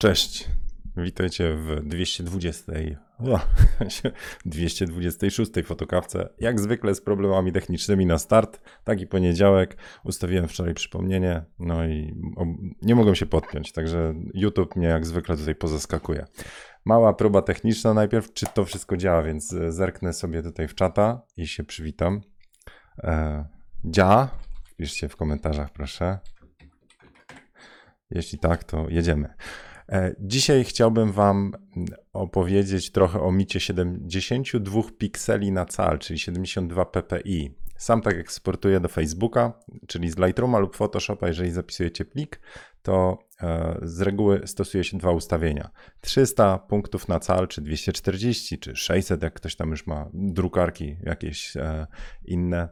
Cześć, witajcie w 220. o, 226 fotokawce. Jak zwykle z problemami technicznymi na start. Taki poniedziałek. Ustawiłem wczoraj przypomnienie, no i nie mogłem się podpiąć, także YouTube mnie jak zwykle tutaj pozaskakuje. Mała próba techniczna najpierw, czy to wszystko działa, więc e, zerknę sobie tutaj w czata i się przywitam. E, działa? Wpiszcie w komentarzach, proszę. Jeśli tak, to jedziemy. E, Dzisiaj chciałbym Wam opowiedzieć trochę o micie 72 pikseli na cal, czyli 72 ppi. Sam tak eksportuję do Facebooka, czyli z Lightrooma lub Photoshopa. Jeżeli zapisujecie plik, to e, z reguły stosuje się dwa ustawienia. 300 punktów na cal, czy 240, czy 600, jak ktoś tam już ma drukarki jakieś e, inne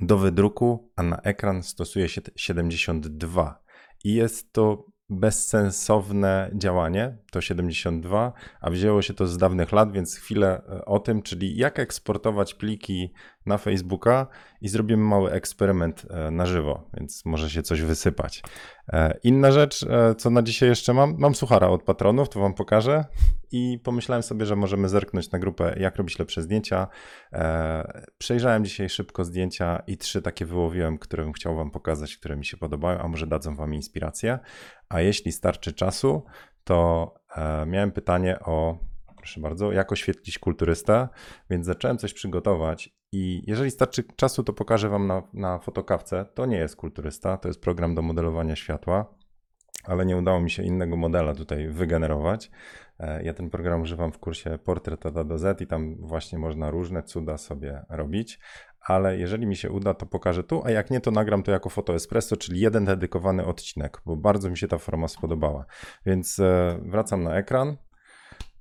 do wydruku, a na ekran stosuje się 72. I jest to bezsensowne działanie, to 72, a wzięło się to z dawnych lat, więc chwilę e, o tym, czyli jak eksportować pliki na Facebooka i zrobimy mały eksperyment e, na żywo, więc może się coś wysypać. E, inna rzecz, co na dzisiaj jeszcze mam, mam suchara od patronów, to wam pokażę i pomyślałem sobie, że możemy zerknąć na grupę jak robić lepsze zdjęcia. Przejrzałem dzisiaj szybko zdjęcia i trzy takie wyłowiłem, które bym chciał wam pokazać, które mi się podobają, a może dadzą wam inspirację. A jeśli starczy czasu, to e, miałem pytanie o, proszę bardzo, jak oświetlić kulturystę, więc zacząłem coś przygotować i jeżeli starczy czasu, to pokażę Wam na, na fotokawce. To nie jest kulturysta, to jest program do modelowania światła, ale nie udało mi się innego modela tutaj wygenerować. E, ja ten program używam w kursie Portret od A do Z i tam właśnie można różne cuda sobie robić, ale jeżeli mi się uda, to pokażę tu, a jak nie, to nagram to jako Foto Espresso, czyli jeden dedykowany odcinek, bo bardzo mi się ta forma spodobała. Więc e, wracam na ekran.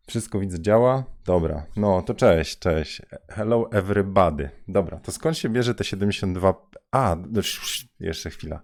Wszystko widzę, działa. Dobra, no to cześć, cześć. Hello everybody. Dobra, to skąd się bierze te 72? A, jeszcze chwila.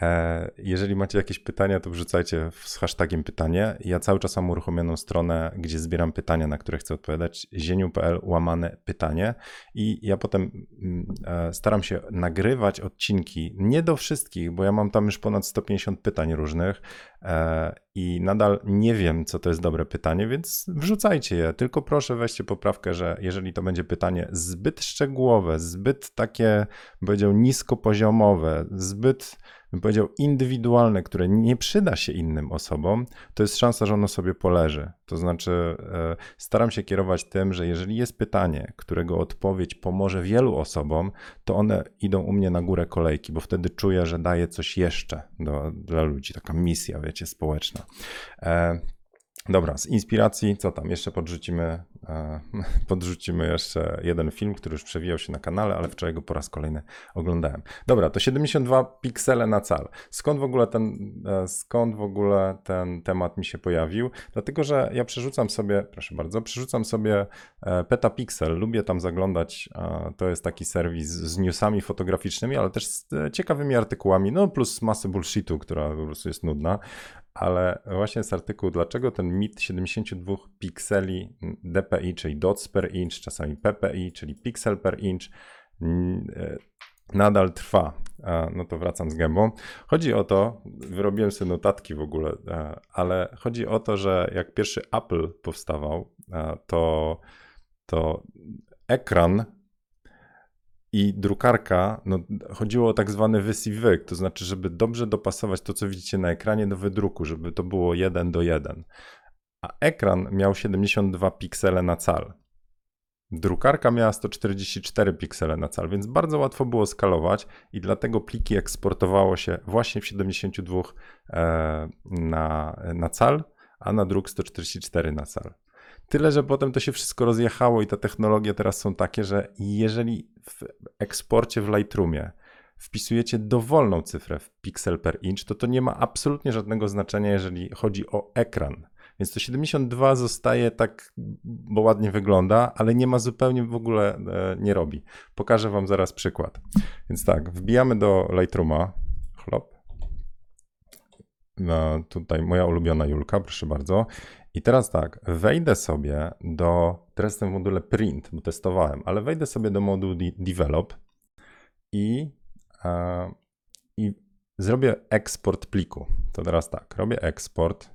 E, jeżeli macie jakieś pytania, to wrzucajcie z hashtagiem pytanie. Ja cały czas mam uruchomioną stronę, gdzie zbieram pytania, na które chcę odpowiadać. zieniu.pl łamane pytanie i ja potem mm, e, staram się nagrywać odcinki, nie do wszystkich, bo ja mam tam już ponad 150 pytań różnych e, i nadal nie wiem, co to jest dobre pytanie, więc wrzucajcie je. Tylko proszę weźcie poprawkę, że jeżeli to będzie pytanie zbyt szczegółowe, zbyt takie, bym powiedział, niskopoziomowe, zbyt bym powiedział, indywidualne, które nie przyda się innym osobom, to jest szansa, że ono sobie poleży. To znaczy, e, staram się kierować tym, że jeżeli jest pytanie, którego odpowiedź pomoże wielu osobom, to one idą u mnie na górę kolejki, bo wtedy czuję, że daję coś jeszcze do, dla ludzi, taka misja, wiecie, społeczna. Dobra, z inspiracji, co tam? Jeszcze podrzucimy E, podrzucimy jeszcze jeden film, który już przewijał się na kanale, ale wczoraj go po raz kolejny oglądałem. Dobra, to 72 piksele na cal. Skąd w ogóle ten, e, skąd w ogóle ten temat mi się pojawił? Dlatego, że ja przerzucam sobie, proszę bardzo, przerzucam sobie e, Petapixel, lubię tam zaglądać, to jest taki serwis z newsami fotograficznymi, ale też z ciekawymi artykułami, no plus masy bullshitu, która po prostu jest nudna, ale właśnie jest artykuł, dlaczego ten mit 72 pikseli dpi, czyli dots per inch, czasami ppi, czyli pixel per inch, e, nadal trwa. No to wracam z gębą. Chodzi o to, wyrobiłem sobie notatki w ogóle, e, ale chodzi o to, że jak pierwszy Apple powstawał, to, to ekran i drukarka, no, chodziło o tak zwany wysiwyk, to znaczy, żeby dobrze dopasować to, co widzicie na ekranie do wydruku, żeby to było 1 do 1. A ekran miał 72 piksele na cal. Drukarka miała 144 piksele na cal, więc bardzo łatwo było skalować i dlatego pliki eksportowało się właśnie w 72 e, na, na cal, a na druk 144 na cal. Tyle, że potem to się wszystko rozjechało i te technologie teraz są takie, że jeżeli w eksporcie w Lightroomie wpisujecie dowolną cyfrę w pixel per inch, to to nie ma absolutnie żadnego znaczenia, jeżeli chodzi o ekran. Więc to 72 zostaje tak, bo ładnie wygląda, ale nie ma zupełnie w ogóle, e, nie robi. Pokażę Wam zaraz przykład. Więc tak, wbijamy do Lightrooma. Chlop. No, tutaj moja ulubiona Julka, proszę bardzo. I teraz tak, wejdę sobie do, teraz jestem w module print, bo testowałem, ale wejdę sobie do modułu develop i, e, i zrobię eksport pliku. To teraz tak, robię eksport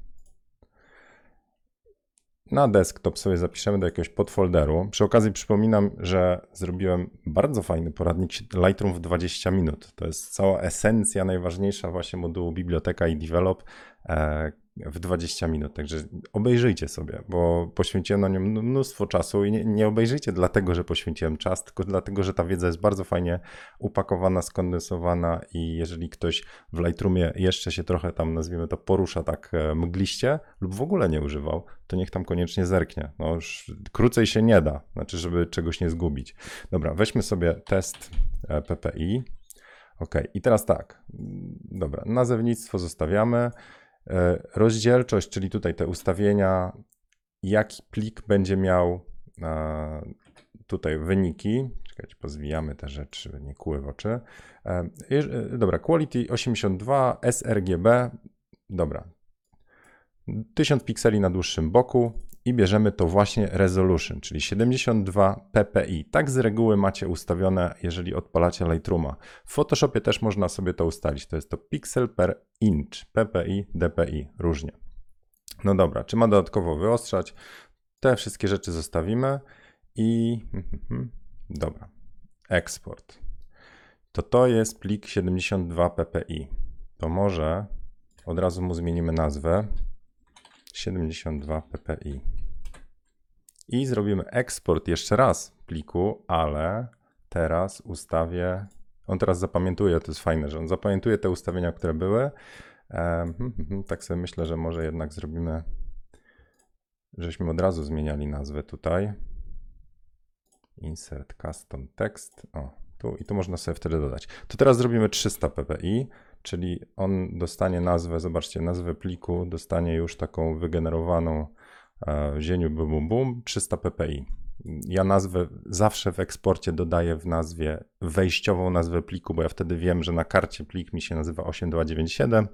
na desktop sobie zapiszemy do jakiegoś podfolderu. Przy okazji przypominam, że zrobiłem bardzo fajny poradnik Lightroom w 20 minut. To jest cała esencja, najważniejsza właśnie modułu biblioteka i develop, e, w 20 minut. Także obejrzyjcie sobie, bo poświęciłem na nią mnóstwo czasu i nie, nie, obejrzyjcie dlatego, że poświęciłem czas, tylko dlatego, że ta wiedza jest bardzo fajnie upakowana, skondensowana i jeżeli ktoś w Lightroomie jeszcze się trochę tam, nazwijmy to, porusza tak e, mgliście lub w ogóle nie używał, to niech tam koniecznie zerknie. No już krócej się nie da, znaczy, żeby czegoś nie zgubić. Dobra, weźmy sobie test e, PPI. Ok, i teraz tak. Dobra, nazewnictwo zostawiamy. E, rozdzielczość, czyli tutaj te ustawienia, jaki plik będzie miał e, tutaj wyniki. Czekajcie, pozwijamy te rzeczy, nie kłuły w oczy. E, dobra, Quality 82, sRGB, dobra. 1000 pikseli na dłuższym boku i bierzemy to właśnie resolution, czyli 72 ppi. Tak z reguły macie ustawione, jeżeli odpalacie Lightrooma. W Photoshopie też można sobie to ustalić. To jest to pixel per inch, ppi, dpi, różnie. No dobra, czy ma dodatkowo wyostrzać? Te wszystkie rzeczy zostawimy i dobra, eksport. To to jest plik 72 ppi. To może od razu mu zmienimy nazwę 72 ppi. I zrobimy eksport jeszcze raz pliku, ale teraz ustawię. On teraz zapamiętuje, to jest fajne, że on zapamiętuje te ustawienia, które były. Hmm, hmm, hmm, tak sobie myślę, że może jednak zrobimy, żeśmy od razu zmieniali nazwę tutaj. Insert custom text. O, tu i tu można sobie wtedy dodać. To teraz zrobimy 300 ppi, czyli on dostanie nazwę, zobaczcie, nazwę pliku, dostanie już taką wygenerowaną zieniu bum bum bum 300 ppi. Ja nazwę zawsze w eksporcie dodaję w nazwie wejściową nazwę pliku, bo ja wtedy wiem, że na karcie plik mi się nazywa 8297,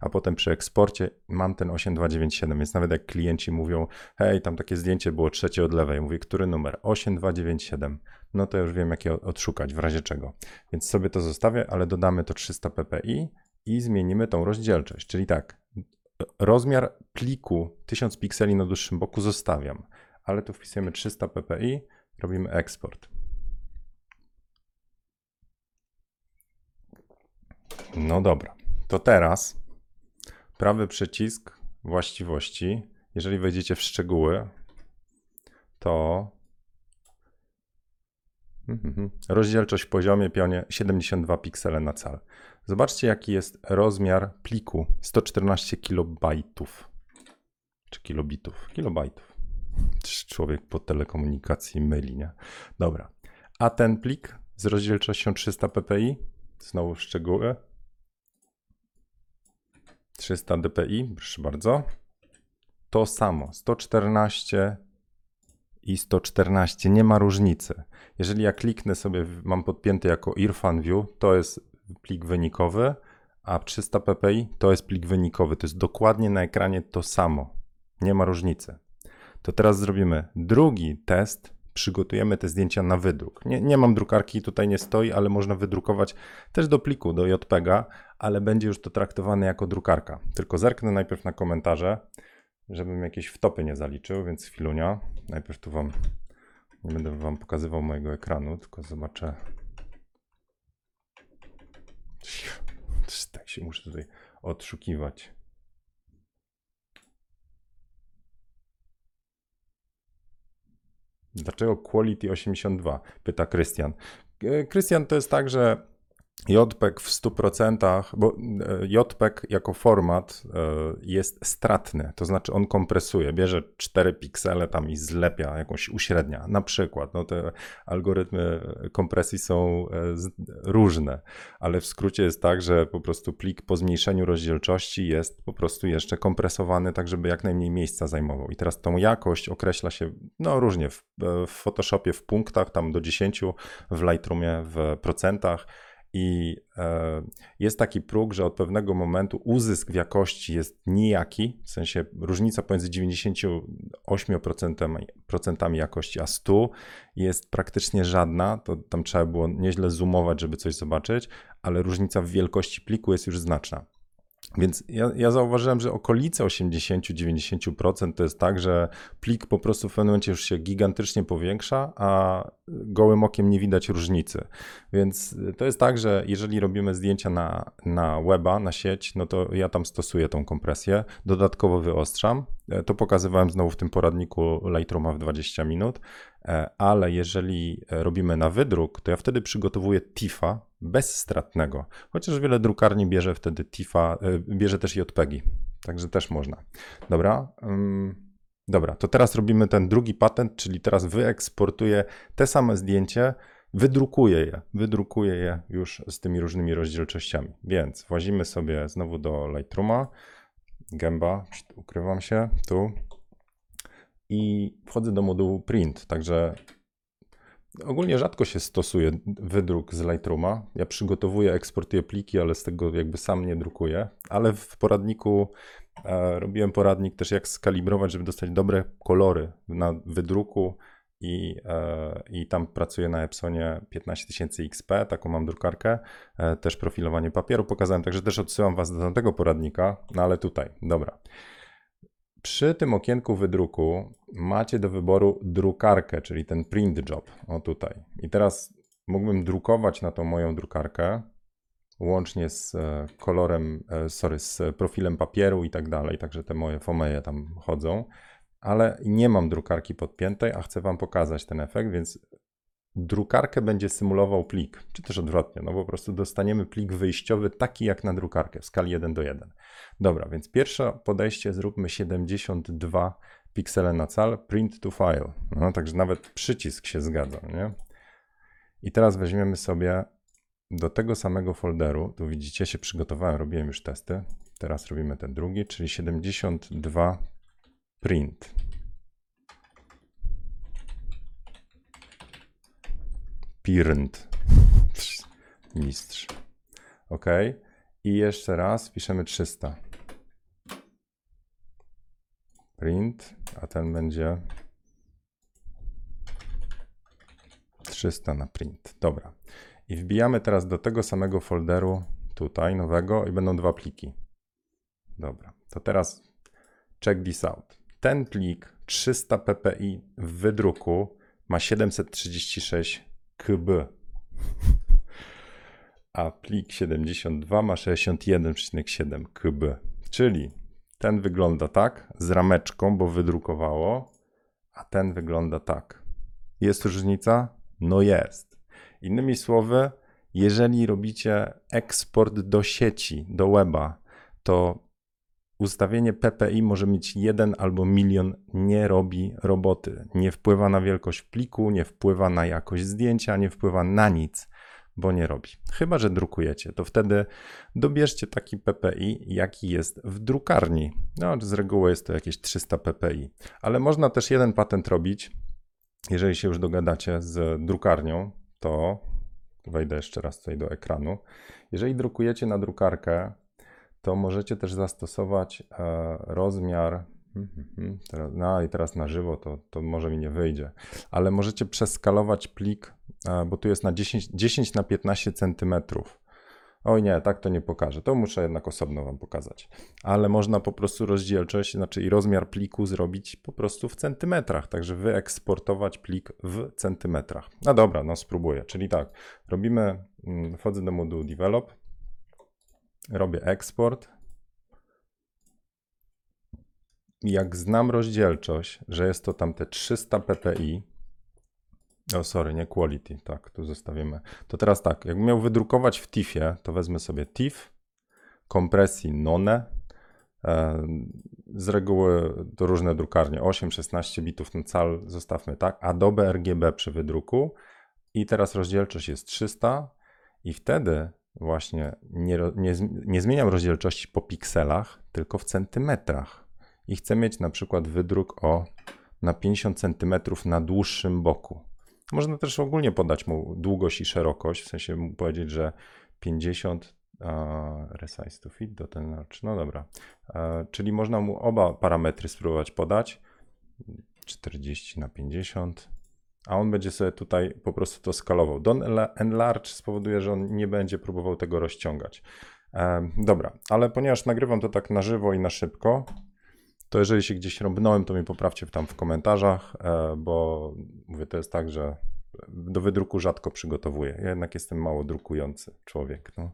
a potem przy eksporcie mam ten 8297, więc nawet jak klienci mówią, hej, tam takie zdjęcie było trzecie od lewej, mówię, który numer? 8297. No to już wiem, jak je odszukać, w razie czego. Więc sobie to zostawię, ale dodamy to 300 ppi i zmienimy tą rozdzielczość, czyli tak, rozmiar pliku 1000 pikseli na dłuższym boku zostawiam, ale tu wpisujemy 300 ppi, robimy eksport. No dobra, to teraz prawy przycisk właściwości. Jeżeli wejdziecie w szczegóły, to mhm, rozdzielczość w poziomie pionie 72 piksele na cal. Zobaczcie, jaki jest rozmiar pliku 114 kilobajtów. Czy kilobitów? Kilobajtów. Człowiek po telekomunikacji myli, nie? Dobra. A ten plik z rozdzielczością 300 ppi, znowu szczegóły. 300 dpi, proszę bardzo. To samo, 114 i 114, nie ma różnicy. Jeżeli ja kliknę sobie, mam podpięty jako Irfan View, to jest plik wynikowy, a 300 ppi to jest plik wynikowy. To jest dokładnie na ekranie to samo. Nie ma różnicy. To teraz zrobimy drugi test. Przygotujemy te zdjęcia na wydruk. Nie, nie mam drukarki, tutaj nie stoi, ale można wydrukować też do pliku, do JPEGa, ale będzie już to traktowane jako drukarka. Tylko zerknę najpierw na komentarze, żebym jakieś wtopy nie zaliczył, więc chwilunia. Najpierw tu wam, nie będę wam pokazywał mojego ekranu, tylko zobaczę tak się muszę tutaj odszukiwać. Dlaczego Quality 82? Pyta Krystian. Krystian to jest tak, że JPEG w 100%, bo e, JPEG jako format e, jest stratny, to znaczy on kompresuje, bierze 4 piksele tam i zlepia jakąś uśrednia. Na przykład, no te algorytmy kompresji są e, różne, ale w skrócie jest tak, że po prostu plik po zmniejszeniu rozdzielczości jest po prostu jeszcze kompresowany, tak żeby jak najmniej miejsca zajmował. I teraz tą jakość określa się no różnie w, w Photoshopie w punktach, tam do 10, w Lightroomie w procentach i e, jest taki próg, że od pewnego momentu uzysk w jakości jest nijaki, w sensie różnica pomiędzy 98% jakości a 100 jest praktycznie żadna. To tam trzeba było nieźle zoomować, żeby coś zobaczyć, ale różnica w wielkości pliku jest już znaczna. Więc ja, ja zauważyłem, że okolice 80-90% to jest tak, że plik po prostu w pewnym momencie już się gigantycznie powiększa, a gołym okiem nie widać różnicy. Więc to jest tak, że jeżeli robimy zdjęcia na, na weba, na sieć, no to ja tam stosuję tą kompresję, dodatkowo wyostrzam. E, to pokazywałem znowu w tym poradniku Lightrooma w 20 minut, e, ale jeżeli robimy na wydruk, to ja wtedy przygotowuję TIFA bezstratnego, chociaż wiele drukarni bierze wtedy TIFA, e, bierze też JPEGi, także też można. Dobra. Dobra, to teraz robimy ten drugi patent, czyli teraz wyeksportuję te same zdjęcie, wydrukuję je, wydrukuję je już z tymi różnymi rozdzielczościami. Więc włazimy sobie znowu do Lightrooma, gęba, ukrywam się, tu i wchodzę do modułu print, także ogólnie rzadko się stosuje wydruk z Lightrooma. Ja przygotowuję, eksportuję pliki, ale z tego jakby sam nie drukuję, ale w poradniku e, robiłem poradnik też jak skalibrować, żeby dostać dobre kolory na wydruku i, e, i tam pracuję na Epsonie 15000 XP, taką mam drukarkę, e, też profilowanie papieru pokazałem, także też odsyłam Was do tamtego poradnika, no ale tutaj, dobra. Przy tym okienku wydruku macie do wyboru drukarkę, czyli ten print job, o tutaj. I teraz mógłbym drukować na tą moją drukarkę, łącznie z e, kolorem, sorry, z profilem papieru i tak dalej, także te moje fomeje tam chodzą ale nie mam drukarki podpiętej, a chcę Wam pokazać ten efekt, więc drukarkę będzie symulował plik, czy też odwrotnie, no po prostu dostaniemy plik wyjściowy taki jak na drukarkę w skali 1 do 1. Dobra, więc pierwsze podejście zróbmy 72 piksele na cal, print to file. No, także nawet przycisk się zgadza, nie? I teraz weźmiemy sobie do tego samego folderu, tu widzicie, się przygotowałem, robiłem już testy. Teraz robimy ten drugi, czyli 72 print. Pirnt. Mistrz. OK. I jeszcze raz piszemy 300. Print, a ten będzie 300 na print. Dobra. I wbijamy teraz do tego samego folderu tutaj nowego i będą dwa pliki. Dobra. To teraz check this out. Ten plik 300 ppi w wydruku ma 736 kb, a plik 72 ma 61,7 kb. Czyli ten wygląda tak, z rameczką, bo wydrukowało, a ten wygląda tak. Jest różnica? No jest. Innymi słowy, jeżeli robicie eksport do sieci, do weba, to Ustawienie PPI może mieć jeden albo milion, nie robi roboty. Nie wpływa na wielkość pliku, nie wpływa na jakość zdjęcia, nie wpływa na nic, bo nie robi. Chyba, że drukujecie, to wtedy dobierzcie taki PPI, jaki jest w drukarni. No, z reguły jest to jakieś 300 PPI, ale można też jeden patent robić. Jeżeli się już dogadacie z drukarnią, to wejdę jeszcze raz tutaj do ekranu. Jeżeli drukujecie na drukarkę, to możecie też zastosować e, rozmiar. Mhm, mhm, no i teraz na żywo to, to może mi nie wyjdzie, ale możecie przeskalować plik, e, bo tu jest na 10, 10 na 15 centymetrów. Oj nie, tak to nie pokażę. To muszę jednak osobno Wam pokazać. Ale można po prostu rozdzielczość, znaczy i rozmiar pliku zrobić po prostu w centymetrach. Także wyeksportować plik w centymetrach. No dobra, no spróbuję. Czyli tak, robimy, mm, wchodzę do modułu develop, robię eksport. Jak znam rozdzielczość, że jest to tam te 300 ppi, o sorry, nie quality, tak, tu zostawimy. To teraz tak, jakbym miał wydrukować w TIFie, to wezmę sobie TIFF, kompresji NONE, z reguły to różne drukarnie, 8-16 bitów na cal zostawmy tak, Adobe RGB przy wydruku i teraz rozdzielczość jest 300 i wtedy właśnie nie, nie, nie zmieniam rozdzielczości po pikselach, tylko w centymetrach. I chcę mieć na przykład wydruk o na 50 cm na dłuższym boku. Można też ogólnie podać mu długość i szerokość, w sensie mu powiedzieć, że 50 uh, resize to fit do ten. No dobra. Czyli można mu oba parametry spróbować podać. 40 na 50 a on będzie sobie tutaj po prostu to skalował. Don enlarge spowoduje, że on nie będzie próbował tego rozciągać. E, dobra, ale ponieważ nagrywam to tak na żywo i na szybko, to jeżeli się gdzieś robnąłem, to mi poprawcie tam w komentarzach, e, bo mówię, to jest tak, że do wydruku rzadko przygotowuję. Ja jednak jestem mało drukujący człowiek. No.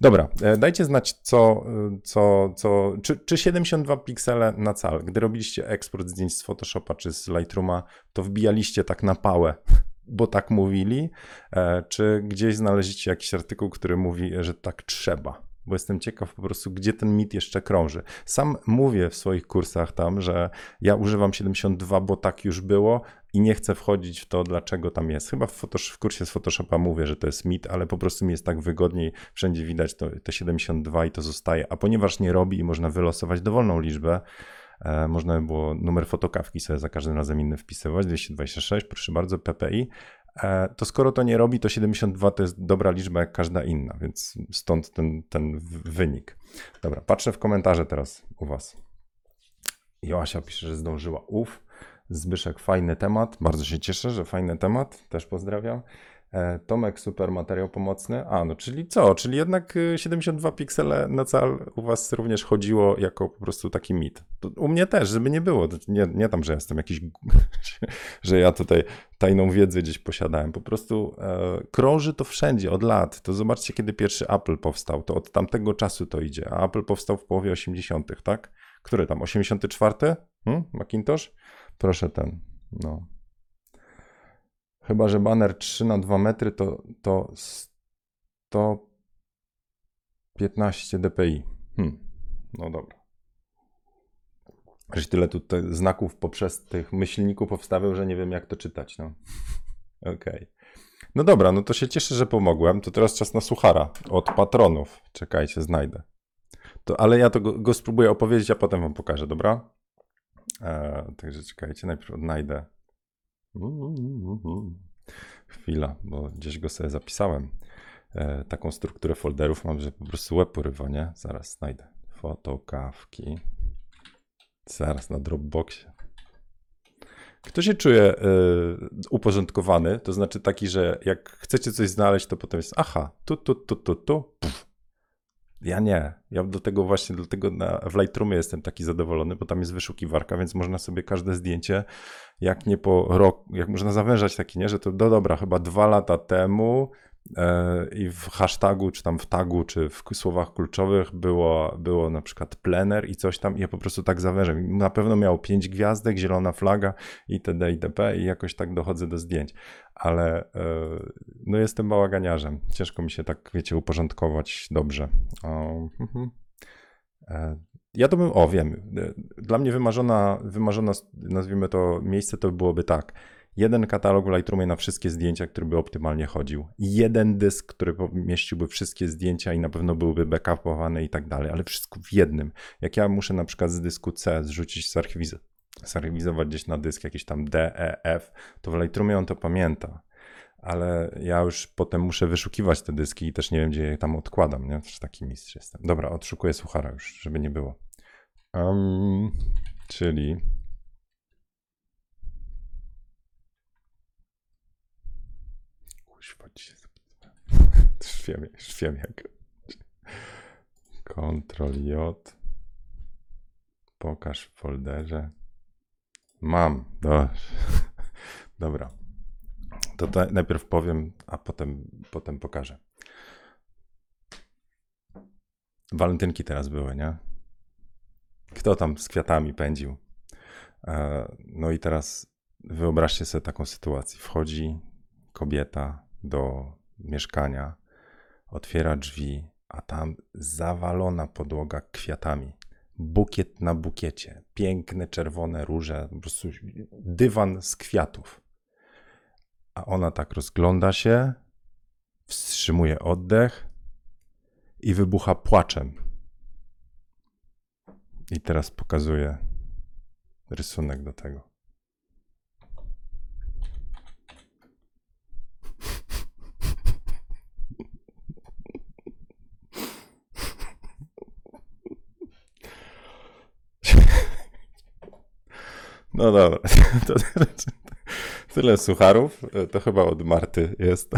Dobra, e, dajcie znać, co, co, co czy, czy 72 piksele na cal. Gdy robiliście eksport zdjęć z Photoshopa czy z Lightrooma, to wbijaliście tak na pałę, bo tak mówili, e, czy gdzieś znaleźliście jakiś artykuł, który mówi, że tak trzeba bo jestem ciekaw po prostu, gdzie ten mit jeszcze krąży. Sam mówię w swoich kursach tam, że ja używam 72, bo tak już było i nie chcę wchodzić w to, dlaczego tam jest. Chyba w, w kursie z Photoshopa mówię, że to jest mit, ale po prostu mi jest tak wygodniej, wszędzie widać to, te 72 i to zostaje. A ponieważ nie robi i można wylosować dowolną liczbę, e, można by było numer fotokawki sobie za każdym razem inny wpisywać, 226, proszę bardzo, PPI, to skoro to nie robi, to 72 to jest dobra liczba jak każda inna, więc stąd ten, ten wynik. Dobra, patrzę w komentarze teraz u Was. Joasia pisze, że zdążyła. Uf, Zbyszek, fajny temat. Bardzo się cieszę, że fajny temat. Też pozdrawiam. E, Tomek, super materiał pomocny. A, no czyli co? Czyli jednak 72 y, piksele na cal u was również chodziło jako po prostu taki mit. U mnie też, żeby nie było. Nie, nie tam, że jestem jakiś, że ja tutaj tajną wiedzę gdzieś posiadałem. Po prostu e, krąży to wszędzie od lat. To zobaczcie, kiedy pierwszy Apple powstał. To od tamtego czasu to idzie. A Apple powstał w połowie 80., tak? Który tam? 84? Hmm? Macintosh? Proszę ten. No. Chyba, że banner 3 na 2 metry to, to 115 dpi. Hmm. No dobra. Żeś tyle tutaj znaków poprzez tych myślników powstawiał, że nie wiem jak to czytać. No. Okej. Okay. No dobra, no to się cieszę, że pomogłem. To teraz czas na suchara od patronów. Czekajcie, znajdę. To, ale ja to go, go spróbuję opowiedzieć, a potem wam pokażę, dobra? E, także czekajcie, najpierw odnajdę Chwila, bo gdzieś go sobie zapisałem. E, taką strukturę folderów mam, że po prostu łeb porywa, nie? Zaraz znajdę. Fotokawki. Zaraz na Dropboxie. Kto się czuje y, uporządkowany, to znaczy taki, że jak chcecie coś znaleźć, to potem jest aha, tu, tu, tu, tu, tu, puf, ja nie. Ja do tego właśnie, dlatego na, w Lightroomie jestem taki zadowolony, bo tam jest wyszukiwarka, więc można sobie każde zdjęcie, jak nie po rok, jak można zawężać taki, nie, że to do dobra, chyba dwa lata temu i w hashtagu, czy tam w tagu, czy w słowach kluczowych było, było na przykład plener i coś tam i ja po prostu tak zawężam. Na pewno miał pięć gwiazdek, zielona flaga itd. itp. i jakoś tak dochodzę do zdjęć. Ale e, no jestem bałaganiarzem. Ciężko mi się tak, wiecie, uporządkować dobrze. O, mhm. E, ja to bym, o wiem, dla mnie wymarzona, wymarzona, nazwijmy to miejsce, to byłoby tak jeden katalog w Lightroomie na wszystkie zdjęcia, który by optymalnie chodził. Jeden dysk, który mieściłby wszystkie zdjęcia i na pewno byłby backupowane i tak dalej, ale wszystko w jednym. Jak ja muszę na przykład z dysku C zrzucić, zarchiwiz- zarchiwizować gdzieś na dysk jakiś tam D, E, F, to w Lightroomie on to pamięta. Ale ja już potem muszę wyszukiwać te dyski i też nie wiem, gdzie je tam odkładam, nie? Też taki mistrz jestem. Dobra, odszukuję suchara już, żeby nie było. Um, czyli Kuźwa, Już wiem, już wiem jak. Ctrl J. Pokaż w folderze. Mam. Do... Dobra. To, to najpierw powiem, a potem, potem pokażę. Walentynki teraz były, nie? Kto tam z kwiatami pędził? E, no i teraz wyobraźcie sobie taką sytuację. Wchodzi kobieta do mieszkania, otwiera drzwi, a tam zawalona podłoga kwiatami. Bukiet na bukiecie, piękne czerwone róże, po prostu dywan z kwiatów. A ona tak rozgląda się, wstrzymuje oddech i wybucha płaczem. I teraz pokazuję rysunek do tego. No dobra, to tyle sucharów. To chyba od Marty jest.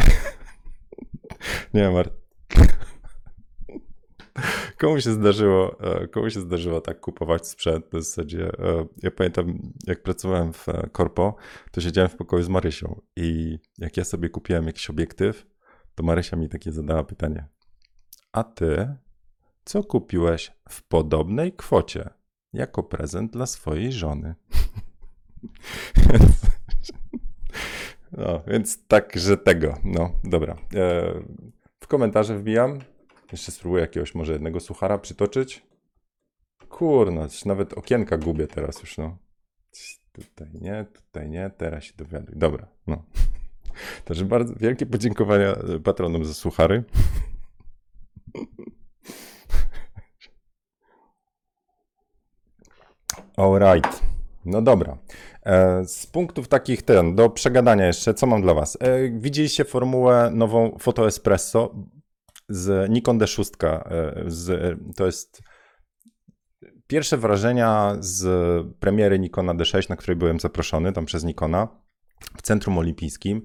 Nie, Marty. komu się zdarzyło, e, komu się zdarzyło tak kupować sprzęt w zasadzie. E, ja pamiętam, jak pracowałem w korpo, to siedziałem w pokoju z Marysią i jak ja sobie kupiłem jakiś obiektyw, to Marysia mi takie zadała pytanie. A ty co kupiłeś w podobnej kwocie jako prezent dla swojej żony? No, więc tak, że tego. No, dobra. E, w komentarze wbijam. Jeszcze spróbuję jakiegoś może jednego suchara przytoczyć. Kurno, nawet okienka gubię teraz już, no. Tutaj nie, tutaj nie, teraz się dowiaduj. Dobra, no. Także bardzo wielkie podziękowania patronom za suchary. Alright. No dobra. E, z punktów takich ten, do przegadania jeszcze, co mam dla Was? E, widzieliście formułę nową Foto Espresso z Nikon D6. E, z, to jest pierwsze wrażenia z premiery Nikona D6, na której byłem zaproszony tam przez Nikona w Centrum Olimpijskim.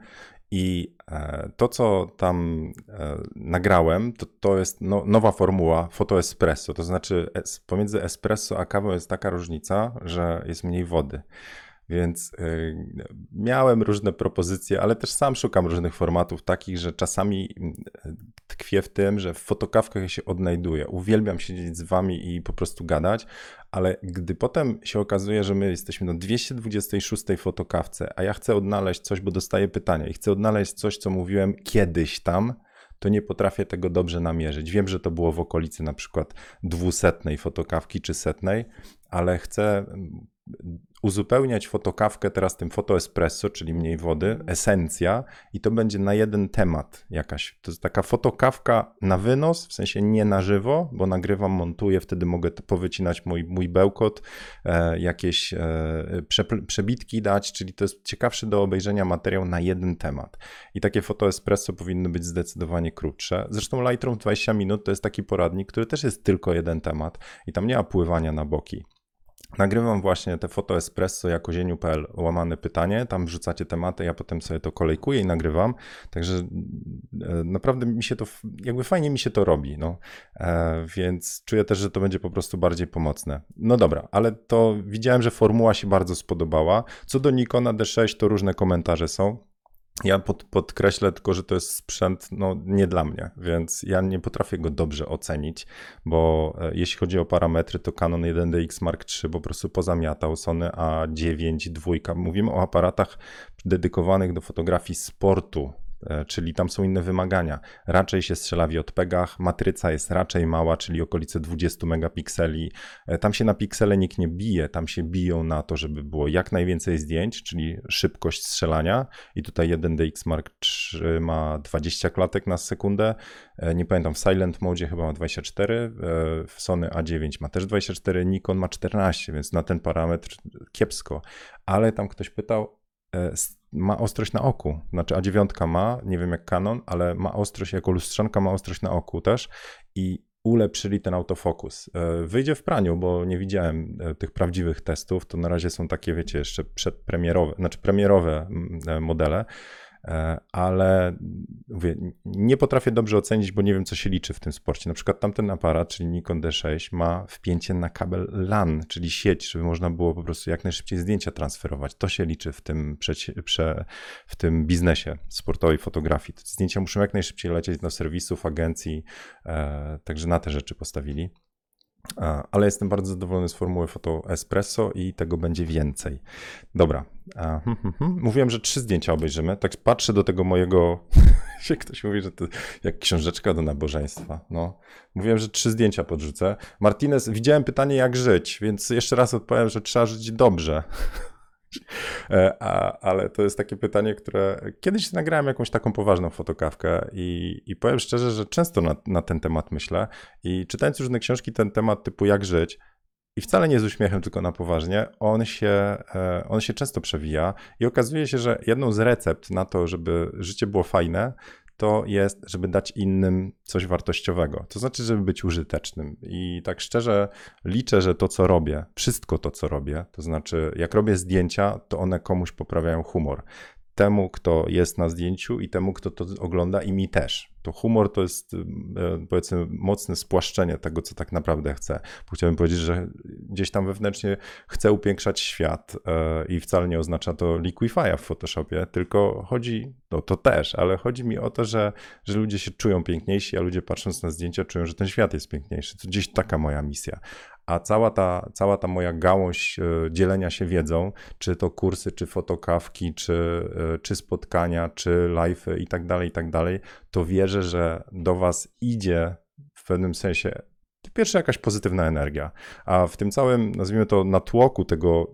I e, to, co tam e, nagrałem, to, to jest no, nowa formuła foto espresso. To znaczy, pomiędzy espresso a kawą jest taka różnica, że jest mniej wody. Więc y, miałem różne propozycje, ale też sam szukam różnych formatów takich, że czasami y, tkwię w tym, że w fotokawkach ja się odnajduję. Uwielbiam siedzieć z wami i po prostu gadać, ale gdy potem się okazuje, że my jesteśmy na 226 fotokawce, a ja chcę odnaleźć coś, bo dostaję pytania i chcę odnaleźć coś, co mówiłem kiedyś tam, to nie potrafię tego dobrze namierzyć. Wiem, że to było w okolicy na przykład dwusetnej fotokawki czy setnej, ale chcę uzupełniać fotokawkę teraz tym fotoespresso, czyli mniej wody, esencja i to będzie na jeden temat jakaś. To jest taka fotokawka na wynos, w sensie nie na żywo, bo nagrywam, montuję, wtedy mogę powycinać mój, mój bełkot, e, jakieś e, prze, przebitki dać, czyli to jest ciekawszy do obejrzenia materiał na jeden temat. I takie fotoespresso powinny być zdecydowanie krótsze. Zresztą Lightroom 20 minut to jest taki poradnik, który też jest tylko jeden temat i tam nie ma pływania na boki. Nagrywam właśnie te foto espresso jako zieniu.pl łamane pytanie, tam wrzucacie tematy, ja potem sobie to kolejkuję i nagrywam, także e, naprawdę mi się to, jakby fajnie mi się to robi, no, e, więc czuję też, że to będzie po prostu bardziej pomocne. No dobra, ale to widziałem, że formuła się bardzo spodobała. Co do Nikona D6, to różne komentarze są. Ja pod, podkreślę tylko, że to jest sprzęt no, nie dla mnie, więc ja nie potrafię go dobrze ocenić, bo e, jeśli chodzi o parametry, to Canon 1DX Mark III po prostu pozamiatał Sony A9 II. Mówimy o aparatach dedykowanych do fotografii sportu, czyli tam są inne wymagania. Raczej się strzela w JPEGach, matryca jest raczej mała, czyli okolice 20 megapikseli. E, tam się na piksele nikt nie bije, tam się biją na to, żeby było jak najwięcej zdjęć, czyli szybkość strzelania. I tutaj 1DX Mark III ma 20 klatek na sekundę. E, nie pamiętam, w Silent Mode chyba ma 24, w Sony A9 ma też 24, Nikon ma 14, więc na ten parametr kiepsko. Ale tam ktoś pytał, ma ostrość na oku. Znaczy A9 ma, nie wiem jak Canon, ale ma ostrość jako lustrzanka, ma ostrość na oku też i ulepszyli ten autofokus. E, wyjdzie w praniu, bo nie widziałem e, tych prawdziwych testów. To na razie są takie, wiecie, jeszcze przedpremierowe, znaczy premierowe e, modele. E, ale mówię, nie potrafię dobrze ocenić, bo nie wiem, co się liczy w tym sporcie. Na przykład tamten aparat, czyli Nikon D6, ma wpięcie na kabel LAN, czyli sieć, żeby można było po prostu jak najszybciej zdjęcia transferować. To się liczy w tym, prze, w tym biznesie sportowej fotografii. Te zdjęcia muszą jak najszybciej lecieć do serwisów, agencji, e, także na te rzeczy postawili ale jestem bardzo zadowolony z formuły Foto Espresso i tego będzie więcej. Dobra. Hmm, hmm, hmm. Mówiłem, że trzy zdjęcia obejrzymy. Tak patrzę do tego mojego. ktoś mówi, że to jak książeczka do nabożeństwa. No. Mówiłem, że trzy zdjęcia podrzucę. Martinez, widziałem pytanie, jak żyć, więc jeszcze raz odpowiem, że trzeba żyć dobrze. E, a, ale to jest takie pytanie, które kiedyś nagrałem jakąś taką poważną fotokawkę i, i powiem szczerze, że często na, na ten temat myślę i czytając różne książki, ten temat typu jak żyć, i wcale nie z uśmiechem, tylko na poważnie, on się, e, on się często przewija i okazuje się, że jedną z recept na to, żeby życie było fajne, to jest, żeby dać innym coś wartościowego. To znaczy, żeby być użytecznym. I tak szczerze liczę, że to, co robię, wszystko to, co robię, to znaczy, jak robię zdjęcia, to one komuś poprawiają humor. Temu, kto jest na zdjęciu i temu, kto to ogląda i mi też. To humor to jest e, powiedzmy mocne spłaszczenie tego, co tak naprawdę chcę. Chciałbym powiedzieć, że gdzieś tam wewnętrznie chcę upiększać świat e, i wcale nie oznacza to liquifya w Photoshopie, tylko chodzi, no to też, ale chodzi mi o to, że, że ludzie się czują piękniejsi, a ludzie patrząc na zdjęcia czują, że ten świat jest piękniejszy. To gdzieś taka moja misja a cała ta, cała ta moja gałąź e, dzielenia się wiedzą, czy to kursy, czy fotokawki, czy, e, czy spotkania, czy live'y i tak dalej, i tak dalej, to wierzę, że do was idzie w pewnym sensie pierwsza jakaś pozytywna energia, a w tym całym, nazwijmy to, natłoku tego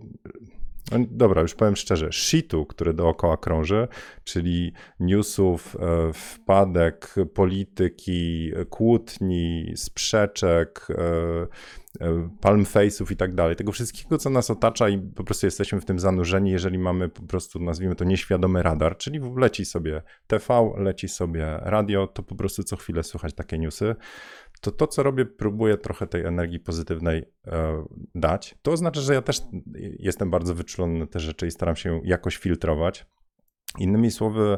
no dobra, już powiem szczerze, shitu, który dookoła krąży, czyli newsów, e, wpadek, polityki, kłótni, sprzeczek, e, e, palm face'ów i tak dalej, tego wszystkiego, co nas otacza i po prostu jesteśmy w tym zanurzeni, jeżeli mamy po prostu, nazwijmy to, nieświadomy radar, czyli leci sobie TV, leci sobie radio, to po prostu co chwilę słychać takie newsy to to, co robię, próbuję trochę tej energii pozytywnej e, dać. To oznacza, że ja też jestem bardzo wyczulony na te rzeczy i staram się jakoś filtrować. Innymi słowy,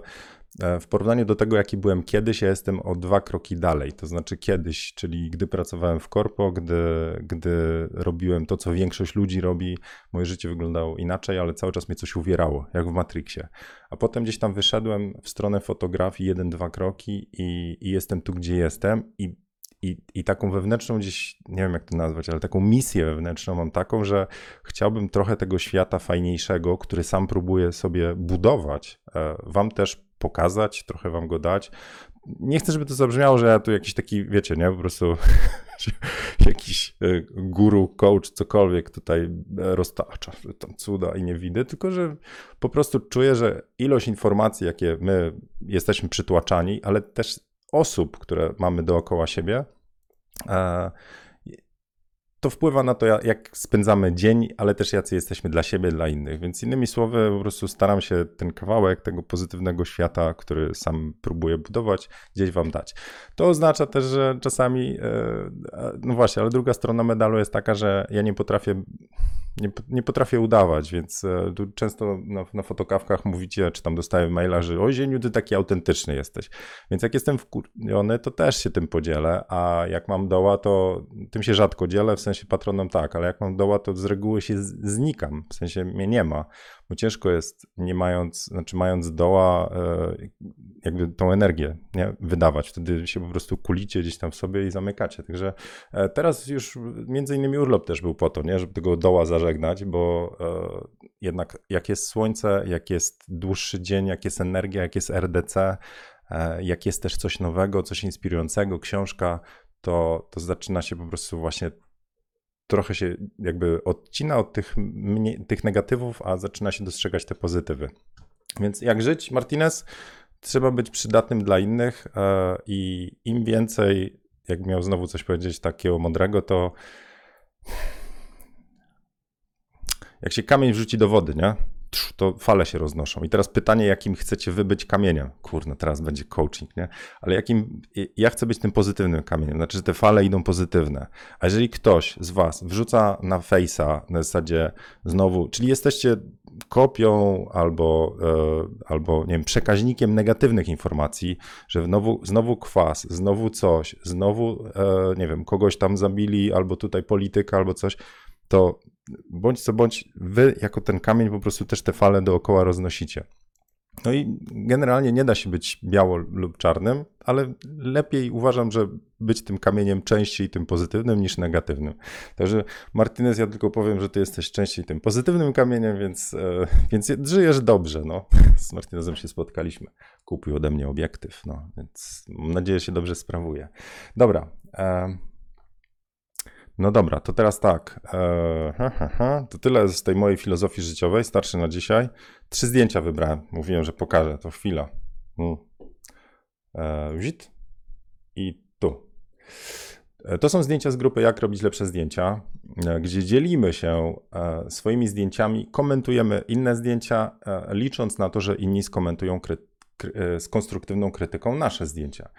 e, w porównaniu do tego, jaki byłem kiedyś, ja jestem o dwa kroki dalej. To znaczy kiedyś, czyli gdy pracowałem w korpo, gdy, gdy robiłem to, co większość ludzi robi, moje życie wyglądało inaczej, ale cały czas mnie coś uwierało, jak w Matrixie. A potem gdzieś tam wyszedłem w stronę fotografii, jeden, dwa kroki i, i jestem tu, gdzie jestem i i, I taką wewnętrzną gdzieś, nie wiem jak to nazwać, ale taką misję wewnętrzną mam taką, że chciałbym trochę tego świata fajniejszego, który sam próbuję sobie budować, e, wam też pokazać, trochę wam go dać. Nie chcę, żeby to zabrzmiało, że ja tu jakiś taki, wiecie, nie, po prostu jakiś e, guru, coach, cokolwiek tutaj roztacza tam cuda i nie widzę, tylko że po prostu czuję, że ilość informacji, jakie my jesteśmy przytłaczani, ale też osób, które mamy dookoła siebie, e, to wpływa na to, jak spędzamy dzień, ale też jacy jesteśmy dla siebie, dla innych. Więc innymi słowy, po prostu staram się ten kawałek tego pozytywnego świata, który sam próbuję budować, gdzieś wam dać. To oznacza też, że czasami, e, no właśnie, ale druga strona medalu jest taka, że ja nie potrafię nie, nie potrafię udawać, więc e, tu często na, na fotokawkach mówicie, czy tam dostaję maila, że o Zieniu, ty taki autentyczny jesteś. Więc jak jestem wkurwiony, to też się tym podzielę, a jak mam doła, to tym się rzadko dzielę, w sensie patronom tak, ale jak mam doła, to z reguły się znikam, w sensie mnie nie ma, bo ciężko jest, nie mając, znaczy mając doła, e, jakby tą energię nie, wydawać. Wtedy się po prostu kulicie gdzieś tam w sobie i zamykacie. Także e, teraz już między innymi urlop też był po to, nie, żeby tego doła zażegnać, bo e, jednak jak jest słońce, jak jest dłuższy dzień, jak jest energia, jak jest RDC, jak jest też coś nowego, coś inspirującego, książka, to, to zaczyna się po prostu właśnie trochę się jakby odcina od tych, tych negatywów, a zaczyna się dostrzegać te pozytywy. Więc jak żyć, Martinez? Trzeba być przydatnym dla innych e, i im więcej, jak miał znowu coś powiedzieć takiego mądrego, to jak się kamień wrzuci do wody, nie? To fale się roznoszą. I teraz pytanie, jakim chcecie wybyć kamieniem. Kurno, teraz będzie coaching, nie? Ale jakim, ja chcę być tym pozytywnym kamieniem, znaczy, że te fale idą pozytywne. A jeżeli ktoś z was wrzuca na face'a na zasadzie znowu, czyli jesteście kopią albo, e, albo nie wiem, przekaźnikiem negatywnych informacji, że znowu, znowu kwas, znowu coś, znowu, e, nie wiem, kogoś tam zabili, albo tutaj polityka, albo coś, to bądź co bądź, wy jako ten kamień po prostu też te fale dookoła roznosicie. No i generalnie nie da się być biało lub czarnym, ale lepiej uważam, że być tym kamieniem częściej tym pozytywnym niż negatywnym. Także Martinez, ja tylko powiem, że ty jesteś częściej tym pozytywnym kamieniem, więc, e, więc żyjesz dobrze. No. Z Martinezem się spotkaliśmy. Kupił ode mnie obiektyw, no, więc mam nadzieję, że się dobrze sprawuje. Dobra. E, no dobra, to teraz tak. Eee, ha, ha, ha. To tyle z tej mojej filozofii życiowej, starszy na dzisiaj. Trzy zdjęcia wybrałem. Mówiłem, że pokażę, to chwila. Hmm. Eee, i tu. E, to są zdjęcia z grupy Jak robić lepsze zdjęcia, e, gdzie dzielimy się e, swoimi zdjęciami, komentujemy inne zdjęcia, licząc na to, że inni skomentują z konstruktywną krytyką nasze zdjęcia.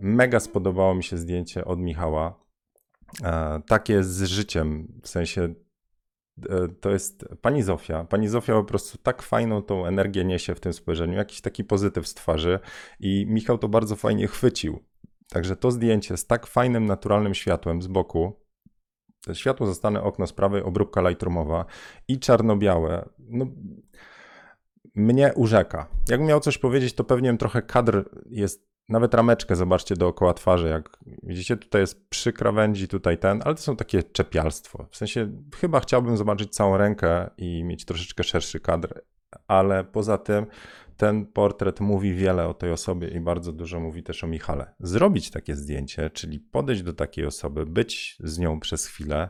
Mega spodobało mi się zdjęcie od Michała takie z życiem, w sensie e, to jest pani Zofia. Pani Zofia po prostu tak fajną tą energię niesie w tym spojrzeniu, jakiś taki pozytyw z twarzy i Michał to bardzo fajnie chwycił. Także to zdjęcie z tak fajnym, naturalnym światłem z boku, światło zastane okno z prawej, obróbka lightroomowa i czarno-białe, no, mnie urzeka. Jakbym miał coś powiedzieć, to pewnie trochę kadr jest nawet rameczkę zobaczcie dookoła twarzy, jak widzicie, tutaj jest przy krawędzi, tutaj ten, ale to są takie czepialstwo. W sensie chyba chciałbym zobaczyć całą rękę i mieć troszeczkę szerszy kadr, ale poza tym ten portret mówi wiele o tej osobie i bardzo dużo mówi też o Michale. Zrobić takie zdjęcie, czyli podejść do takiej osoby, być z nią przez chwilę,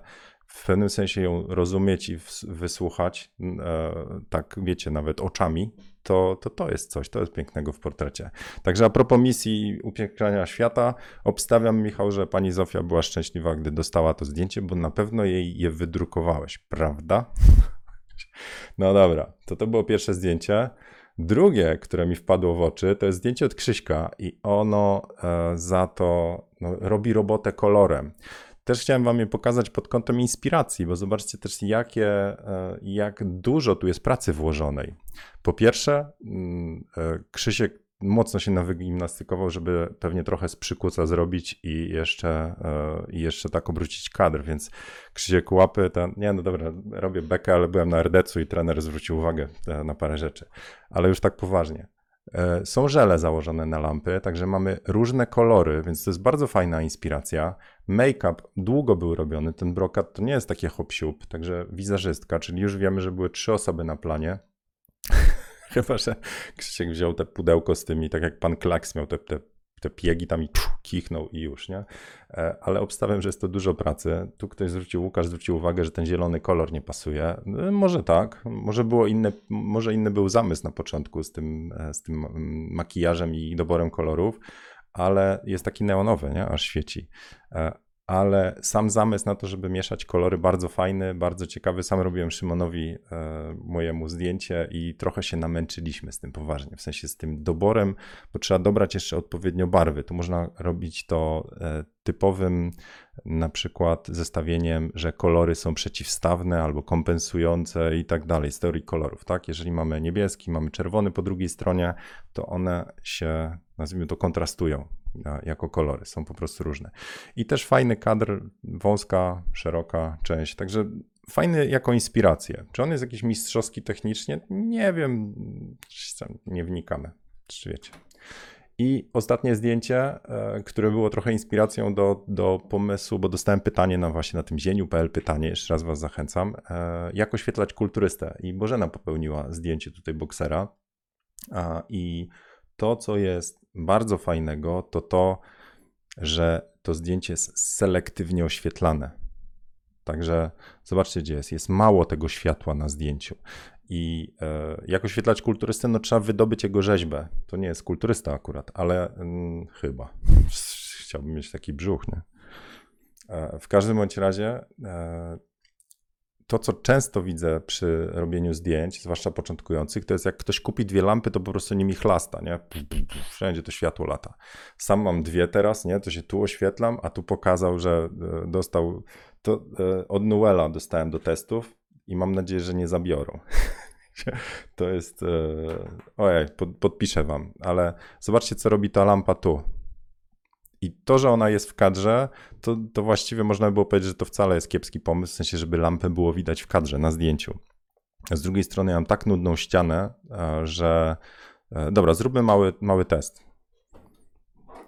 w pewnym sensie ją rozumieć i wysłuchać, e, tak wiecie, nawet oczami, to, to to jest coś, to jest pięknego w portrecie. Także a propos misji upiększania świata, obstawiam, Michał, że pani Zofia była szczęśliwa, gdy dostała to zdjęcie, bo na pewno jej je wydrukowałeś, prawda? No dobra, to to było pierwsze zdjęcie. Drugie, które mi wpadło w oczy, to jest zdjęcie od Krzyśka i ono e, za to no, robi robotę kolorem. Też chciałem wam je pokazać pod kątem inspiracji, bo zobaczcie też, jakie, e, jak dużo tu jest pracy włożonej. Po pierwsze, mm, e, Krzysiek mocno się nawygimnastykował, żeby pewnie trochę z przykuca zrobić i jeszcze, e, i jeszcze tak obrócić kadr, więc Krzysiek łapy, ten, nie no dobra, robię bekę, ale byłem na RDC-u i trener zwrócił uwagę na parę rzeczy, ale już tak poważnie. E, są żele założone na lampy, także mamy różne kolory, więc to jest bardzo fajna inspiracja. Make-up długo był robiony, ten brokat to nie jest takie hop także wizerzystka, czyli już wiemy, że były trzy osoby na planie. Chyba, że Krzysiek wziął te pudełko z tymi, tak jak pan Klaks miał te, te te piegi tam i kichnął i już, nie? E, ale obstawiam, że jest to dużo pracy. Tu ktoś zwrócił, Łukasz zwrócił uwagę, że ten zielony kolor nie pasuje. E, może tak, może było inne, może inny był zamysł na początku z tym, e, z tym mm, makijażem i doborem kolorów, ale jest taki neonowy, nie? Aż świeci ale sam zamysł na to, żeby mieszać kolory, bardzo fajny, bardzo ciekawy. Sam robiłem Szymonowi e, mojemu zdjęcie i trochę się namęczyliśmy z tym poważnie, w sensie z tym doborem, bo trzeba dobrać jeszcze odpowiednio barwy. Tu można robić to e, typowym na przykład zestawieniem, że kolory są przeciwstawne albo kompensujące i tak dalej, z teorii kolorów, tak? Jeżeli mamy niebieski, mamy czerwony po drugiej stronie, to one się, nazwijmy to, kontrastują jako kolory, są po prostu różne. I też fajny kadr, wąska, szeroka część, także fajny jako inspirację. Czy on jest jakiś mistrzowski technicznie? Nie wiem, nie wnikamy, czy wiecie. I ostatnie zdjęcie, e, które było trochę inspiracją do, do pomysłu, bo dostałem pytanie na właśnie na tym zieniu.pl pytanie, jeszcze raz was zachęcam, e, jak oświetlać kulturystę. I Bożena popełniła zdjęcie tutaj boksera i to, co jest bardzo fajnego, to to, że to zdjęcie jest selektywnie oświetlane. Także zobaczcie, gdzie jest. Jest mało tego światła na zdjęciu. I e, jak oświetlać kulturystę, no trzeba wydobyć jego rzeźbę. To nie jest kulturysta akurat, ale mm, chyba. Chciałbym mieć taki brzuch, nie? E, w każdym bądź razie e, to, co często widzę przy robieniu zdjęć, zwłaszcza początkujących, to jest jak ktoś kupi dwie lampy, to po prostu nimi chlasta, nie? Wszędzie to światło lata. Sam mam dwie teraz, nie? To się tu oświetlam, a tu pokazał, że e, dostał, to e, od Nuela dostałem do testów i mam nadzieję, że nie zabiorą. To jest, e, ojej, podpiszę wam, ale zobaczcie, co robi ta lampa tu i to, że ona jest w kadrze, to, to właściwie można by było powiedzieć, że to wcale jest kiepski pomysł, w sensie, żeby lampę było widać w kadrze, na zdjęciu. Z drugiej strony ja mam tak nudną ścianę, e, że... E, dobra, zróbmy mały, mały test.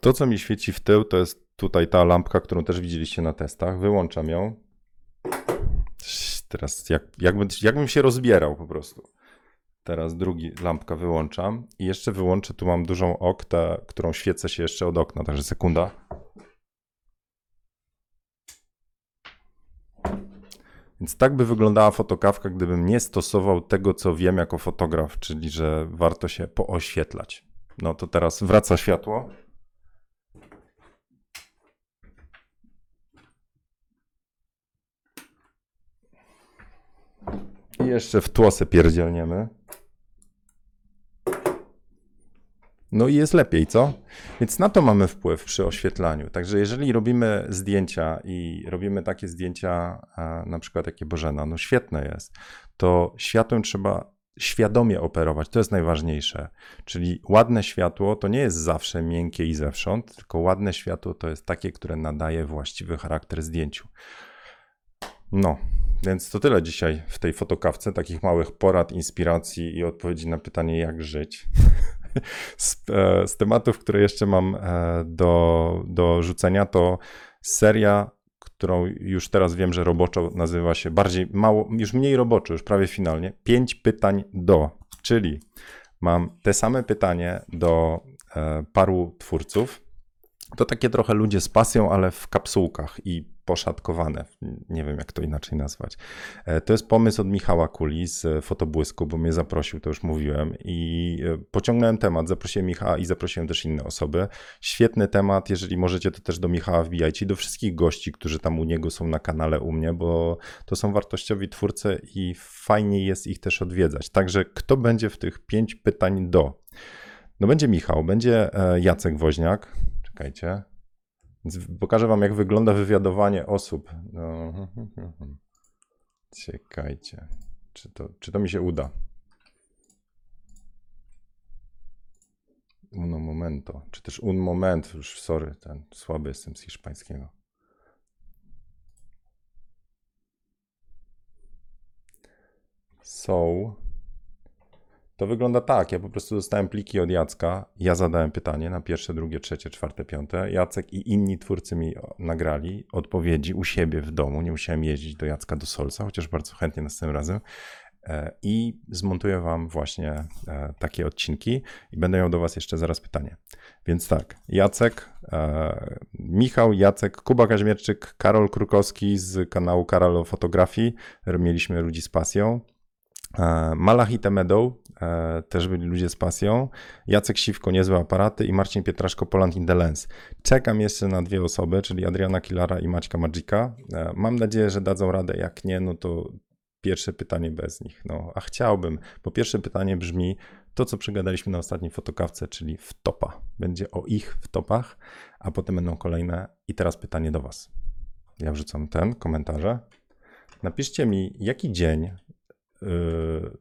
To, co mi świeci w tył, to jest tutaj ta lampka, którą też widzieliście na testach. Wyłączam ją. Teraz jak, jakbym, jakbym się rozbierał po prostu. Teraz drugi lampka wyłączam i jeszcze wyłączę, tu mam dużą oktę, którą świecę się jeszcze od okna, także sekunda. Więc tak by wyglądała fotokawka, gdybym nie stosował tego, co wiem jako fotograf, czyli że warto się pooświetlać. No to teraz wraca światło. I jeszcze w tłosy pierdzielniemy. No i jest lepiej, co? Więc na to mamy wpływ przy oświetlaniu. Także jeżeli robimy zdjęcia i robimy takie zdjęcia, na przykład jakie Bożena, no świetne jest, to światłem trzeba świadomie operować. To jest najważniejsze. Czyli ładne światło to nie jest zawsze miękkie i zewsząd, tylko ładne światło to jest takie, które nadaje właściwy charakter zdjęciu. No, więc to tyle dzisiaj w tej fotokawce, takich małych porad, inspiracji i odpowiedzi na pytanie, jak żyć. z, e, z, tematów, które jeszcze mam e, do, do rzucenia, to seria, którą już teraz wiem, że roboczo nazywa się bardziej mało, już mniej roboczo, już prawie finalnie. Pięć pytań do, czyli mam te same pytanie do e, paru twórców. To takie trochę ludzie z pasją, ale w kapsułkach i poszatkowane. Nie wiem, jak to inaczej nazwać. E, to jest pomysł od Michała Kuli z Fotobłysku, bo mnie zaprosił, to już mówiłem, i e, pociągnąłem temat. Zaprosiłem Michała i zaprosiłem też inne osoby. Świetny temat. Jeżeli możecie, to też do Michała wbijajcie. Do wszystkich gości, którzy tam u niego są na kanale u mnie, bo to są wartościowi twórcy i fajnie jest ich też odwiedzać. Także kto będzie w tych pięć pytań do? No będzie Michał, będzie e, Jacek Woźniak. Czekajcie. Więc pokażę wam, jak wygląda wywiadowanie osób. No. Czekajcie, czy to, czy to mi się uda. Uno momento, czy też un moment, już sorry, ten słaby jestem z hiszpańskiego. So, to wygląda tak. Ja po prostu dostałem pliki od Jacka. Ja zadałem pytanie na pierwsze, drugie, trzecie, czwarte, piąte. Jacek i inni twórcy mi nagrali odpowiedzi u siebie w domu. Nie musiałem jeździć do Jacka do Solca, chociaż bardzo chętnie następnym razem. E, I zmontuję Wam właśnie e, takie odcinki i będę miał do Was jeszcze zaraz pytanie. Więc tak, Jacek, e, Michał, Jacek, Kuba Kaźmierczyk, Karol Krukowski z kanału Karol o fotografii. Mieliśmy ludzi z pasją. Malachite Meadow, e, też byli ludzie z pasją, Jacek Siwko, niezłe aparaty i Marcin Pietraszko, Poland in the Lens. Czekam jeszcze na dwie osoby, czyli Adriana Kilara i Maćka Magika. E, mam nadzieję, że dadzą radę, jak nie, no to pierwsze pytanie bez nich. No, a chciałbym, bo pierwsze pytanie brzmi to, co przegadaliśmy na ostatniej fotokawce, czyli w topa. Będzie o ich w topach, a potem będą kolejne. I teraz pytanie do Was. Ja wrzucam ten, komentarze. Napiszcie mi, jaki dzień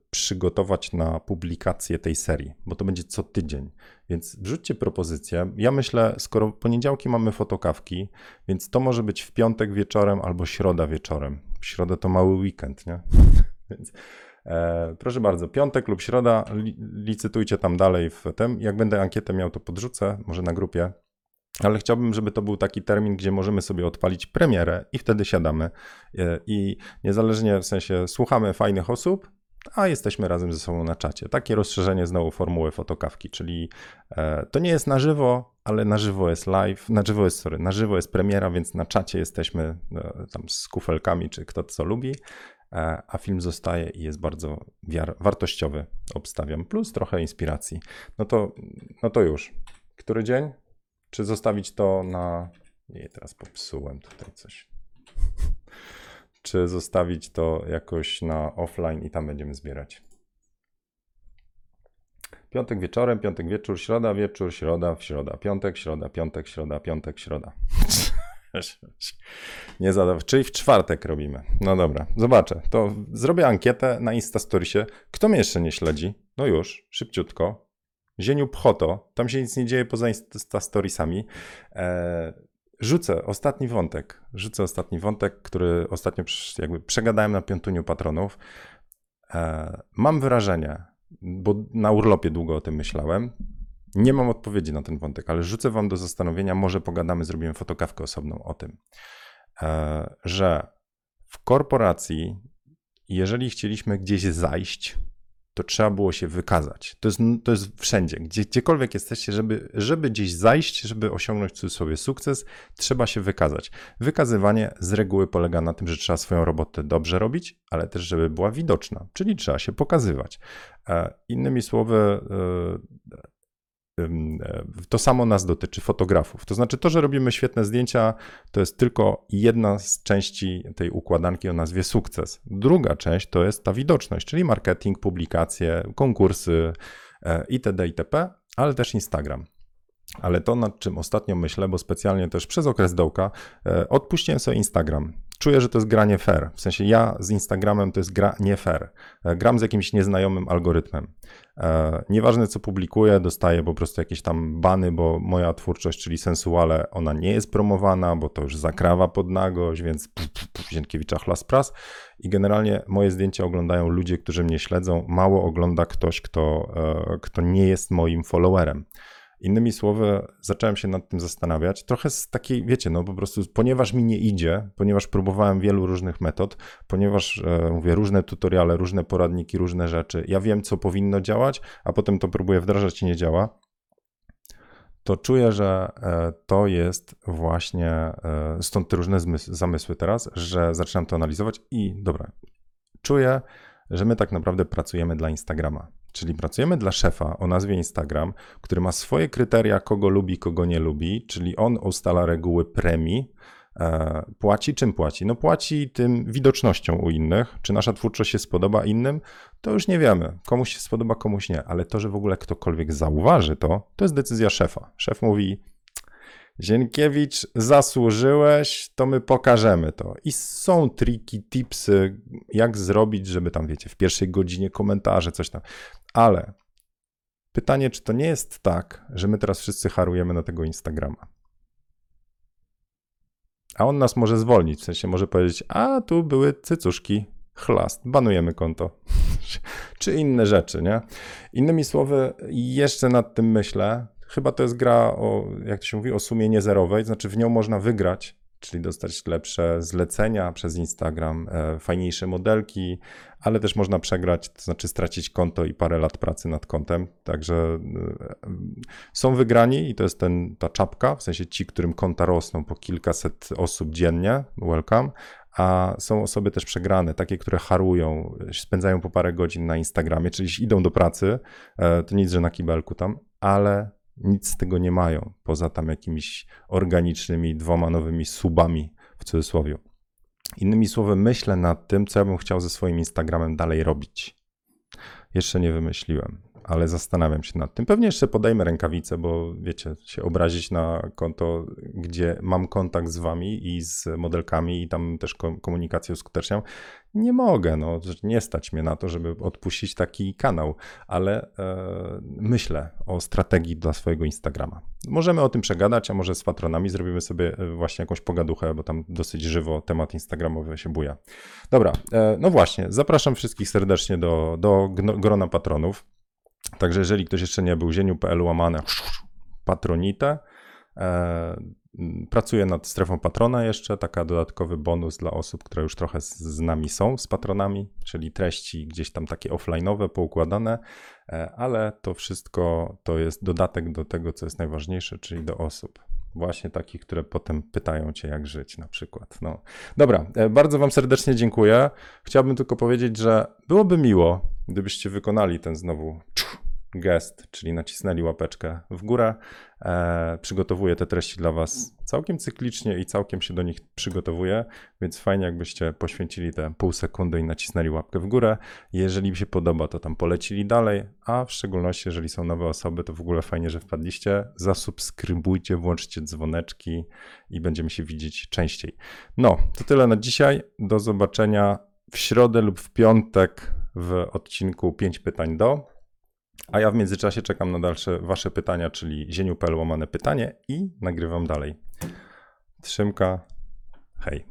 przygotować na publikację tej serii, bo to będzie co tydzień. Więc wrzućcie propozycję. Ja myślę, skoro poniedziałki mamy fotokawki, więc to może być w piątek wieczorem albo środa wieczorem. Środa to mały weekend, nie? więc e, proszę bardzo, piątek lub środa, li, licytujcie tam dalej w tym. Jak będę ankietę miał, to podrzucę, może na grupie. Ale chciałbym, żeby to był taki termin, gdzie możemy sobie odpalić premierę i wtedy siadamy. E, I niezależnie w sensie słuchamy fajnych osób, a jesteśmy razem ze sobą na czacie. Takie rozszerzenie znowu formuły fotokawki, czyli e, to nie jest na żywo, ale na żywo jest live, na żywo jest, sorry, na żywo jest premiera, więc na czacie jesteśmy e, tam z kufelkami, czy kto co lubi, a film zostaje i jest bardzo wartościowy, obstawiam, plus trochę inspiracji. No to, no to już. Który dzień? Czy zostawić to na. Nie, teraz popsułem tutaj coś. Czy zostawić to jakoś na offline i tam będziemy zbierać? Piątek wieczorem, piątek wieczór, środa wieczór, środa, środa, piątek, środa, piątek, środa, piątek, środa. Nie zadaw. Czyli w czwartek robimy. No dobra, zobaczę. To zrobię ankietę na Instastoriesie. Kto mnie jeszcze nie śledzi? No już, szybciutko. Zieniu Pchoto, tam się nic nie dzieje poza Insta Storiesami. E, rzucę ostatni wątek, rzucę ostatni wątek, który ostatnio jakby przegadałem na piątuniu patronów. E, mam wrażenie, bo na urlopie długo o tym myślałem, nie mam odpowiedzi na ten wątek, ale rzucę wam do zastanowienia, może pogadamy, zrobimy fotokawkę osobną o tym, e, że w korporacji, jeżeli chcieliśmy gdzieś zajść, to trzeba było się wykazać. To jest, to jest wszędzie, gdzie, gdziekolwiek jesteście, żeby, żeby gdzieś zajść, żeby osiągnąć w cudzysłowie sukces, trzeba się wykazać. Wykazywanie z reguły polega na tym, że trzeba swoją robotę dobrze robić, ale też, żeby była widoczna, czyli trzeba się pokazywać. E, innymi słowy, e, to samo nas dotyczy fotografów. To znaczy, to, że robimy świetne zdjęcia, to jest tylko jedna z części tej układanki o nazwie sukces. Druga część to jest ta widoczność, czyli marketing, publikacje, konkursy e, itd. itp. ale też Instagram. Ale to, nad czym ostatnio myślę, bo specjalnie też przez okres dołka, e, odpuściłem sobie Instagram. Czuję, że to jest gra nie fair. W sensie ja z Instagramem to jest gra nie fair. E, gram z jakimś nieznajomym algorytmem. E, nieważne co publikuję, dostaję po prostu jakieś tam bany, bo moja twórczość, czyli sensuale, ona nie jest promowana, bo to już zakrawa pod nagość, więc Zienkiewicza chlas pras. I generalnie moje zdjęcia oglądają ludzie, którzy mnie śledzą. Mało ogląda ktoś, kto, e, kto nie jest moim followerem. Innymi słowy, zacząłem się nad tym zastanawiać, trochę z takiej, wiecie, no po prostu, ponieważ mi nie idzie, ponieważ próbowałem wielu różnych metod, ponieważ e, mówię, różne tutoriale, różne poradniki, różne rzeczy, ja wiem, co powinno działać, a potem to próbuję wdrażać i nie działa, to czuję, że e, to jest właśnie, e, stąd te różne zmysły, zamysły teraz, że zaczynam to analizować i dobra, czuję, że my tak naprawdę pracujemy dla Instagrama. Czyli pracujemy dla szefa o nazwie Instagram, który ma swoje kryteria, kogo lubi, kogo nie lubi, czyli on ustala reguły premii. E, płaci czym płaci? No płaci tym widocznością u innych. Czy nasza twórczość się spodoba innym? To już nie wiemy. Komuś się spodoba, komuś nie, ale to, że w ogóle ktokolwiek zauważy to, to jest decyzja szefa. Szef mówi, Zienkiewicz, zasłużyłeś, to my pokażemy to. I są triki, tipsy, jak zrobić, żeby tam, wiecie, w pierwszej godzinie komentarze, coś tam. Ale pytanie, czy to nie jest tak, że my teraz wszyscy harujemy na tego Instagrama? A on nas może zwolnić, w sensie może powiedzieć, a tu były cycuszki, chlast, banujemy konto. czy inne rzeczy, nie? Innymi słowy, jeszcze nad tym myślę, Chyba to jest gra o, jak to się mówi, o sumienie zerowej, znaczy w nią można wygrać, czyli dostać lepsze zlecenia przez Instagram, e, fajniejsze modelki, ale też można przegrać, to znaczy stracić konto i parę lat pracy nad kontem. Także e, są wygrani i to jest ten, ta czapka, w sensie ci, którym konta rosną po kilkaset osób dziennie, welcome, a są osoby też przegrane, takie, które harują, spędzają po parę godzin na Instagramie, czyli idą do pracy, e, to nic, że na kibelku tam, ale nic z tego nie mają, poza tam jakimiś organicznymi dwoma nowymi subami w cudzysłowie. Innymi słowy, myślę nad tym, co ja bym chciał ze swoim Instagramem dalej robić. Jeszcze nie wymyśliłem ale zastanawiam się nad tym. Pewnie jeszcze podejmę rękawice, bo wiecie, się obrazić na konto, gdzie mam kontakt z wami i z modelkami i tam też komunikację uskuteczniam. Nie mogę, no, nie stać mnie na to, żeby odpuścić taki kanał, ale e, myślę o strategii dla swojego Instagrama. Możemy o tym przegadać, a może z patronami zrobimy sobie e, właśnie jakąś pogaduchę, bo tam dosyć żywo temat instagramowy się buja. Dobra, e, no właśnie, zapraszam wszystkich serdecznie do, do grona patronów. Także jeżeli ktoś jeszcze nie był, zieniu.pl łamane patronite, e, Pracuję nad strefą patrona jeszcze, taka dodatkowy bonus dla osób, które już trochę z nami są, z patronami, czyli treści gdzieś tam takie offline'owe, poukładane, e, ale to wszystko to jest dodatek do tego, co jest najważniejsze, czyli do osób. Właśnie takich, które potem pytają cię, jak żyć na przykład. No. Dobra, e, bardzo wam serdecznie dziękuję. Chciałbym tylko powiedzieć, że byłoby miło, gdybyście wykonali ten znowu gest, czyli nacisnęli łapeczkę w górę. E, przygotowuję te treści dla Was całkiem cyklicznie i całkiem się do nich przygotowuję, więc fajnie jakbyście poświęcili te pół sekundy i nacisnęli łapkę w górę. Jeżeli mi się podoba, to tam polecili dalej, a w szczególności jeżeli są nowe osoby, to w ogóle fajnie, że wpadliście. Zasubskrybujcie, włączcie dzwoneczki i będziemy się widzieć częściej. No, to tyle na dzisiaj. Do zobaczenia w środę lub w piątek w odcinku 5 pytań do. A ja w międzyczasie czekam na dalsze wasze pytania, czyli zieniu.pl łamane pytanie i nagrywam dalej. Trzymka, hej.